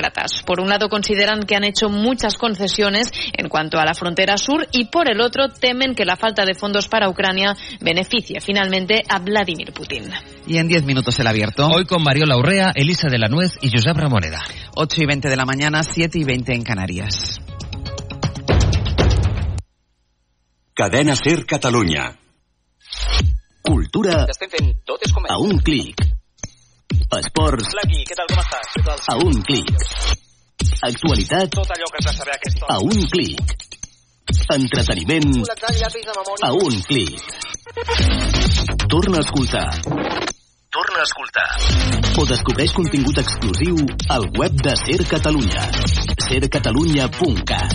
socialdemócratas. Por un lado consideran que han hecho muchas concesiones en cuanto a la frontera sur y por el otro temen que la falta de fondos para Ucrania beneficie finalmente a Vladimir Putin. Y en 10 minutos el abierto. Hoy con Mariola Urrea, Elisa de la Nuez y Josep Ramoneda. 8 y 20 de la mañana, 7 y 20 en Canarias. Cadena Ser Catalunya. Cultura a un clic. Esports Lucky, què tal, com estàs? Què tal? a un clic. Actualitat Tot allò que has de saber a aquesta a un clic. Entreteniment a un clic. Torna a escoltar Torna a escoltar. o descobreix contingut exclusiu al web de Ser Catalunya. sercatalunya.cat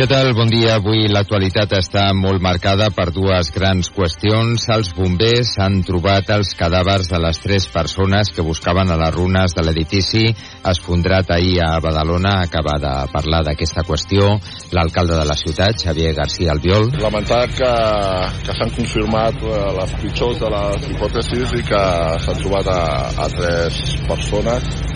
Què tal? Bon dia. Avui l'actualitat està molt marcada per dues grans qüestions. Els bombers han trobat els cadàvers de les tres persones que buscaven a les runes de l'edifici esfondrat ahir a Badalona. Acaba de parlar d'aquesta qüestió l'alcalde de la ciutat, Xavier García Albiol. Lamentar que, que s'han confirmat eh, les pitjors de les hipòtesis i que s'han trobat a, a tres persones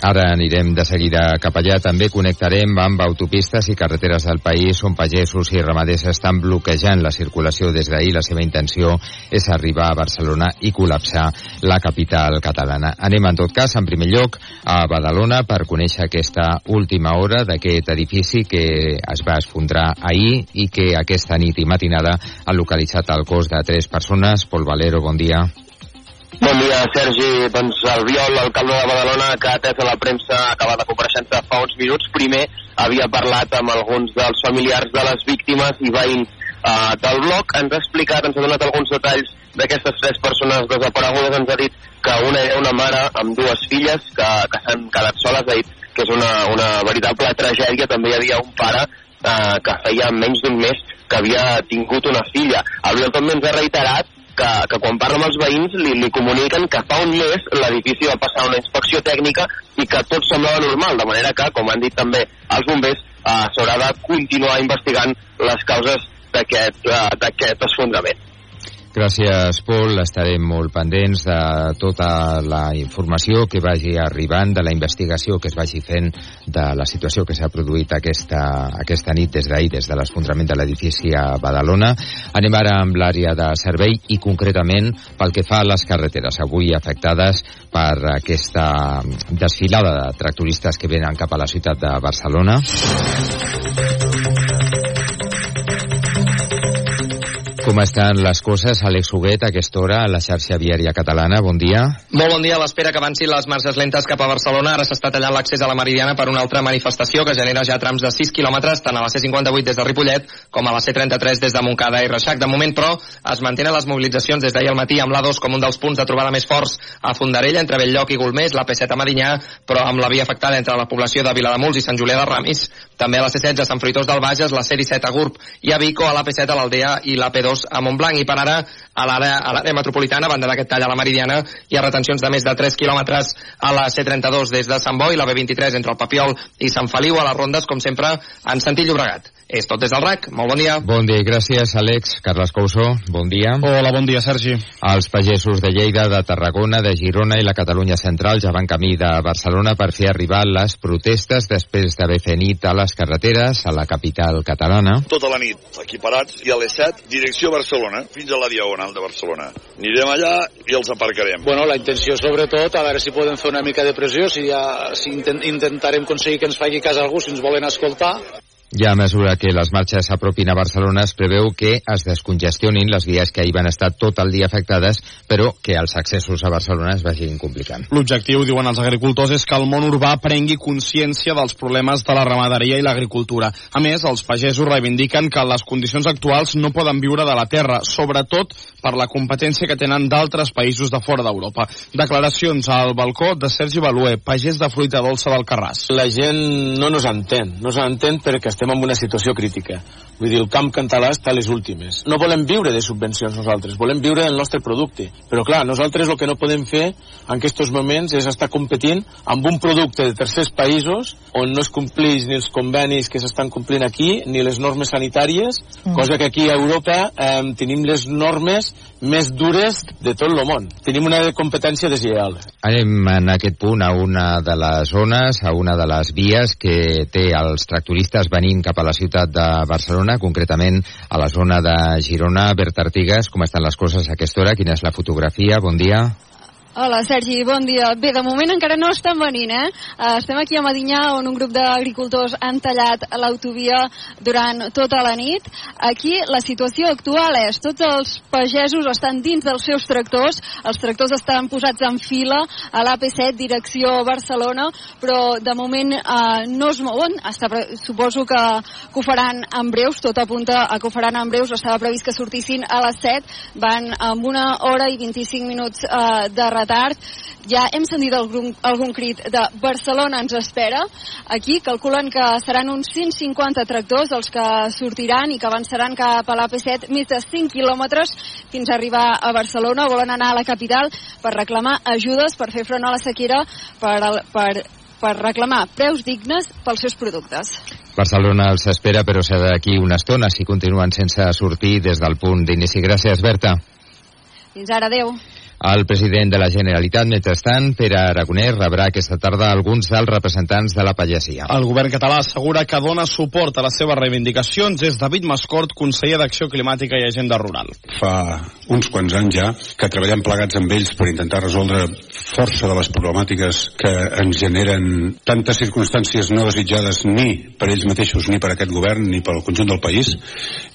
Ara anirem de seguida cap allà. També connectarem amb autopistes i carreteres del país on pagesos i ramaders estan bloquejant la circulació des d'ahir. La seva intenció és arribar a Barcelona i col·lapsar la capital catalana. Anem en tot cas, en primer lloc, a Badalona per conèixer aquesta última hora d'aquest edifici que es va esfondrar ahir i que aquesta nit i matinada ha localitzat el cos de tres persones. Pol Valero, bon dia. Bon dia, Sergi. Doncs el Viol, l'alcalde de Badalona, que ha atès a la premsa acabada compareixença fa uns minuts, primer havia parlat amb alguns dels familiars de les víctimes i veïns eh, del bloc. Ens ha explicat, ens ha donat alguns detalls d'aquestes tres persones desaparegudes. Ens ha dit que una era una mare amb dues filles que, que s'han quedat soles. Ha dit que és una, una veritable tragèdia. També hi havia un pare eh, que feia menys d'un mes que havia tingut una filla. El Viol també ens ha reiterat que, que quan parla amb els veïns li, li comuniquen que fa un mes l'edifici va passar una inspecció tècnica i que tot semblava normal, de manera que, com han dit també els bombers, eh, s'haurà de continuar investigant les causes d'aquest eh, esfondrament. Gràcies, Pol. Estarem molt pendents de tota la informació que vagi arribant, de la investigació que es vagi fent de la situació que s'ha produït aquesta, aquesta nit des d'ahir, des de l'esfondrament de l'edifici a Badalona. Anem ara amb l'àrea de servei i concretament pel que fa a les carreteres, avui afectades per aquesta desfilada de tractoristes que venen cap a la ciutat de Barcelona. Com estan les coses, Àlex Huguet, a aquesta hora, a la xarxa viària catalana? Bon dia. Molt bon dia. A l'espera que avancin les marxes lentes cap a Barcelona, ara s'està tallant l'accés a la Meridiana per una altra manifestació que genera ja trams de 6 quilòmetres tant a la C58 des de Ripollet com a la C33 des de Montcada i Reixac. De moment, però, es mantenen les mobilitzacions des d'ahir al matí amb l'A2 com un dels punts de trobada més forts a Fondarella, entre Belllloc i Golmés, la P7 a Medinyà, però amb la via afectada entre la població de Vilademuls i Sant Julià de Ramis. També a la C16 a Sant Fruitós del Bages, la C17 a Gurb i a Vico, a la P7 a l'Aldea i la P2 a Montblanc. I per ara, a l'àrea metropolitana, a banda d'aquest tall a la Meridiana, hi ha retencions de més de 3 quilòmetres a la C32 des de Sant Boi, la B23 entre el Papiol i Sant Feliu, a les rondes, com sempre, en sentit Llobregat. És tot des del RAC. Molt bon dia. Bon dia, gràcies, Àlex. Carles Couso, bon dia. Hola, bon dia, Sergi. Els pagesos de Lleida, de Tarragona, de Girona i la Catalunya Central ja van camí de Barcelona per fer arribar les protestes després d'haver fet nit a les carreteres a la capital catalana. Tota la nit, equiparats, i a les 7, direcció Barcelona, fins a la Diagonal de Barcelona. Anirem allà i els aparcarem. Bueno, la intenció, sobretot, a veure si podem fer una mica de pressió, si, ja, si intent, intentarem aconseguir que ens faci cas algú, si ens volen escoltar. I a mesura que les marxes s'apropin a Barcelona es preveu que es descongestionin les vies que ahir van estar tot el dia afectades, però que els accessos a Barcelona es vagin complicant. L'objectiu, diuen els agricultors, és que el món urbà prengui consciència dels problemes de la ramaderia i l'agricultura. A més, els pagesos reivindiquen que les condicions actuals no poden viure de la terra, sobretot per la competència que tenen d'altres països de fora d'Europa. Declaracions al balcó de Sergi Baluer, pagès de fruita dolça del Carràs. La gent no nos entén, no nos entén perquè estem en una situació crítica. Vull dir, el camp català està a les últimes. No volem viure de subvencions nosaltres, volem viure del nostre producte. Però clar, nosaltres el que no podem fer en aquests moments és estar competint amb un producte de tercers països on no es compleix ni els convenis que s'estan complint aquí, ni les normes sanitàries, mm. cosa que aquí a Europa eh, tenim les normes més dures de tot el món. Tenim una competència deslleial. Anem en aquest punt a una de les zones, a una de les vies que té els tractoristes venint cap a la ciutat de Barcelona, concretament a la zona de Girona. Bert Artigas, com estan les coses a aquesta hora? Quina és la fotografia? Bon dia. Hola, Sergi, bon dia. Bé, de moment encara no estan venint, eh? Estem aquí a Medinyà, on un grup d'agricultors han tallat l'autovia durant tota la nit. Aquí la situació actual és, tots els pagesos estan dins dels seus tractors, els tractors estan posats en fila a l'AP7, direcció Barcelona, però de moment eh, no es mouen. Està, suposo que, que ho faran en breus, tot apunta a que ho faran en breus. Estava previst que sortissin a les 7, van amb una hora i 25 minuts eh, de retard tard. Ja hem sentit algun, algun crit de Barcelona ens espera. Aquí calculen que seran uns 150 tractors els que sortiran i que avançaran cap a l'AP7 més de 5 quilòmetres fins a arribar a Barcelona. Volen anar a la capital per reclamar ajudes per fer front a la sequera, per, per, per reclamar preus dignes pels seus productes. Barcelona els espera, però serà d'aquí una estona si continuen sense sortir des del punt d'inici. Gràcies, Berta. Fins ara, adeu. El president de la Generalitat, mentrestant, Pere Aragonès, rebrà aquesta tarda alguns dels representants de la pagesia. El govern català assegura que dona suport a les seves reivindicacions. És David Mascort, conseller d'Acció Climàtica i Agenda Rural. Fa uns quants anys ja que treballem plegats amb ells per intentar resoldre força de les problemàtiques que ens generen tantes circumstàncies no desitjades ni per ells mateixos ni per aquest govern ni pel conjunt del país.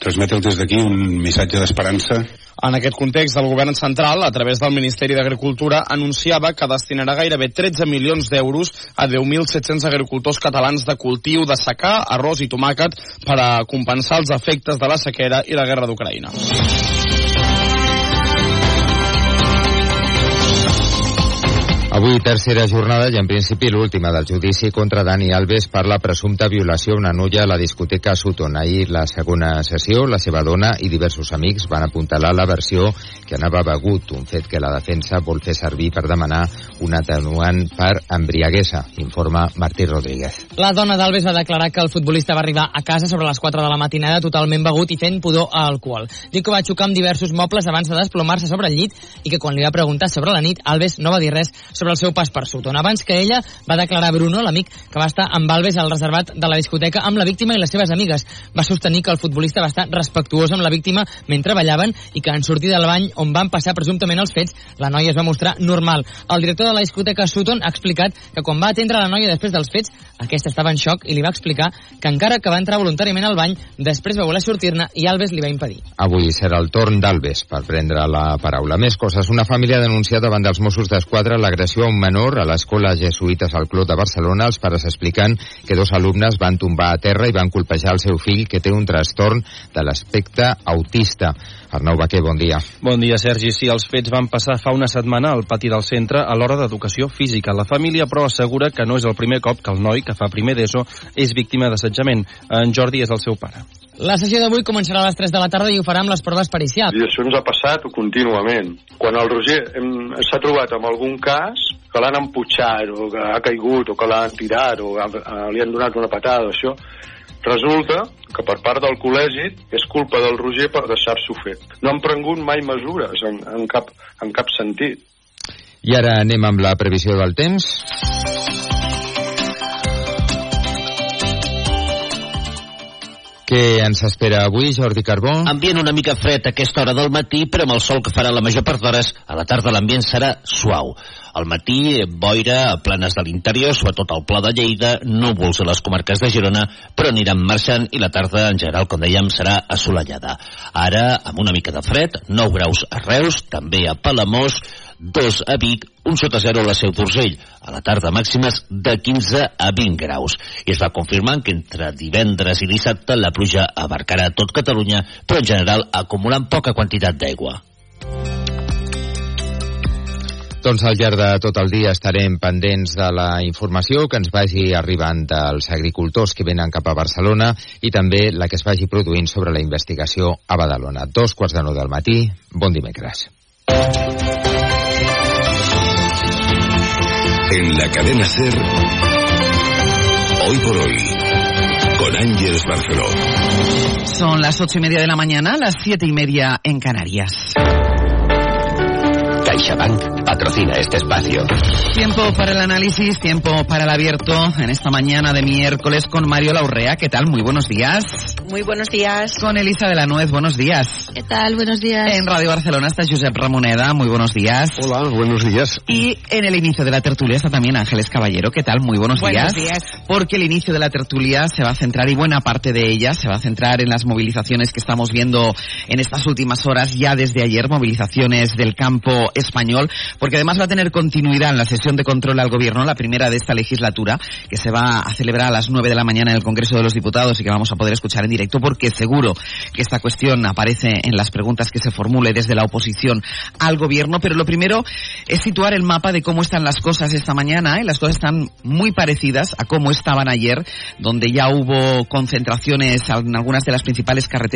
Transmetre des d'aquí un missatge d'esperança en aquest context, el govern central, a través del Ministeri d'Agricultura, anunciava que destinarà gairebé 13 milions d'euros a 10.700 agricultors catalans de cultiu de secà, arròs i tomàquet per a compensar els efectes de la sequera i la guerra d'Ucraïna. Avui tercera jornada i en principi l'última del judici contra Dani Alves per la presumpta violació a una noia a la discoteca Sutton. Ahir la segona sessió, la seva dona i diversos amics van apuntalar la versió que anava begut, un fet que la defensa vol fer servir per demanar un atenuant per embriaguesa, informa Martí Rodríguez. La dona d'Alves va declarar que el futbolista va arribar a casa sobre les 4 de la matinada totalment begut i fent pudor a alcohol. Diu que va xocar amb diversos mobles abans de desplomar-se sobre el llit i que quan li va preguntar sobre la nit, Alves no va dir res sobre el seu pas per Sutton. Abans que ella va declarar Bruno, l'amic que va estar amb Alves al reservat de la discoteca amb la víctima i les seves amigues. Va sostenir que el futbolista va estar respectuós amb la víctima mentre ballaven i que en sortir del bany on van passar presumptament els fets, la noia es va mostrar normal. El director de la discoteca Sutton ha explicat que quan va atendre la noia després dels fets, aquesta estava en xoc i li va explicar que encara que va entrar voluntàriament al bany, després va voler sortir-ne i Alves li va impedir. Avui serà el torn d'Alves per prendre la paraula. Més coses. Una família ha denunciat davant dels Mossos d'Esquadra l'agressió a un menor a l'escola Jesuïtes al Clot de Barcelona. Els pares expliquen que dos alumnes van tombar a terra i van colpejar el seu fill que té un trastorn de l'aspecte autista. Arnau Baquer, bon dia. Bon dia, Sergi. Sí, els fets van passar fa una setmana al pati del centre a l'hora d'educació física. La família, però, assegura que no és el primer cop que el noi, que fa primer d'ESO, és víctima d'assetjament. En Jordi és el seu pare. La sessió d'avui començarà a les 3 de la tarda i ho farà amb les proves pericials. I això ens ha passat contínuament. Quan el Roger s'ha trobat amb algun cas que l'han emputxat o que ha caigut o que l'han tirat o li han donat una patada, això, resulta que per part del col·legi és culpa del Roger per deixar-s'ho fet. No han prengut mai mesures en, en, cap, en cap sentit. I ara anem amb la previsió del temps. Què ens espera avui, Jordi Carbó? Ambient una mica fred a aquesta hora del matí, però amb el sol que farà la major part d'hores, a la tarda l'ambient serà suau. Al matí, boira a planes de l'interior, sobretot al Pla de Lleida, núvols a les comarques de Girona, però aniran marxant i la tarda, en general, com dèiem, serà assolellada. Ara, amb una mica de fred, 9 graus a Reus, també a Palamós, 2 a Vic, un sota 0 a la Seu d'Urgell. A la tarda màximes de 15 a 20 graus. I es va confirmant que entre divendres i dissabte la pluja abarcarà tot Catalunya, però en general acumulant poca quantitat d'aigua. Doncs al llarg de tot el dia estarem pendents de la informació que ens vagi arribant dels agricultors que venen cap a Barcelona i també la que es vagi produint sobre la investigació a Badalona. Dos quarts de nou del matí. Bon dimecres. En la cadena Ser, hoy por hoy, con Ángeles Barceló. Son las ocho y media de la mañana, las siete y media en Canarias. CaixaBank patrocina este espacio. Tiempo para el análisis, tiempo para el abierto en esta mañana de miércoles con Mario Laurrea. ¿Qué tal? Muy buenos días. Muy buenos días. Con Elisa de la Nuez, buenos días. ¿Qué tal? Buenos días. En Radio Barcelona está Josep Ramoneda, muy buenos días. Hola, buenos días. Y en el inicio de la tertulia está también Ángeles Caballero. ¿Qué tal? Muy buenos, Buenos días. días. Porque el inicio de la tertulia se va a centrar, y buena parte de ella, se va a centrar en las movilizaciones que estamos viendo en estas últimas horas, ya desde ayer, movilizaciones del campo español, porque además va a tener continuidad en la sesión de control al gobierno, la primera de esta legislatura, que se va a celebrar a las 9 de la mañana en el Congreso de los Diputados y que vamos a poder escuchar en directo, porque seguro que esta cuestión aparece en las preguntas que se formule desde la oposición al gobierno. Pero lo primero es situar el mapa de cómo están las cosas esta mañana. ¿eh? Las cosas están muy parecidas a cómo estaban ayer, donde ya hubo concentraciones en algunas de las principales carreteras